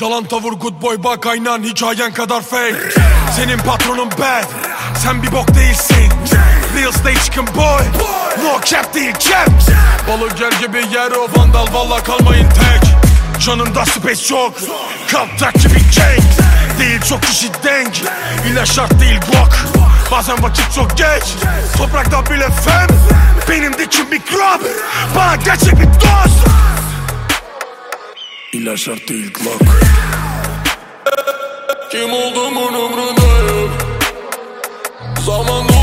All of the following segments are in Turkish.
Yalan tavır good boy bak aynen hikayen kadar fake. Senin patronun bad Sen bir bok değilsin. Real stage çıkın boy No cap değil cap. Balık yer gibi yer o vandal valla kalmayın tek. Canında space çok Kalptaki bir cenk Değil çok kişi denk. İlla şart değil glock Bazen vakit çok geç. Toprakta bile fem. Benim dikim mikrop Bana gerçek bir dost. İlla şart değil glock Kim olduğumun umrundayım Zaman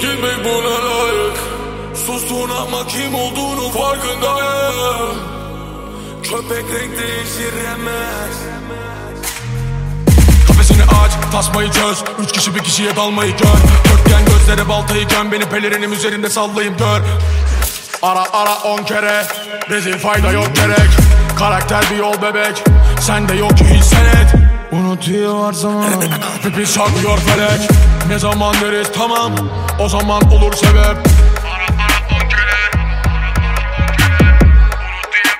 Gitmek buna layık Sustun ama kim olduğunu farkındayım Köpek renk değiştiremez. Kafesini aç, tasmayı çöz. Üç kişi bir kişiye dalmayı gör. Dörtgen gözlere baltayı göm Beni pelerinim üzerinde sallayayım gör. Ara ara on kere. Rezil fayda yok gerek. Karakter bir yol bebek. Sende yok ki hiç senet Unutuyor zaman Pipi saklıyor felek. Ne zaman deriz? Tamam. O zaman olur sebep. Ara ara on kere Unut diye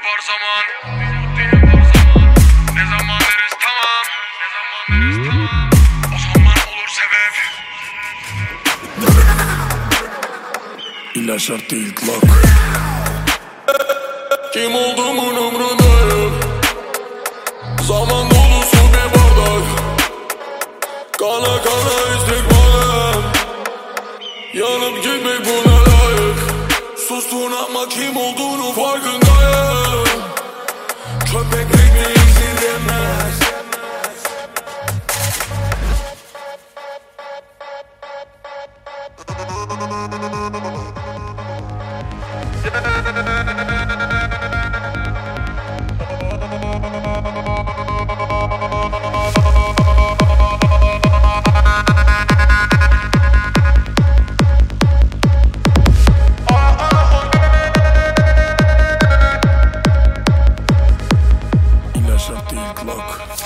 Kana kana istikbalem Yanıp gitmek buna layık. Sustun ama kim olduğunu farkındayım. Köpek rengi Look.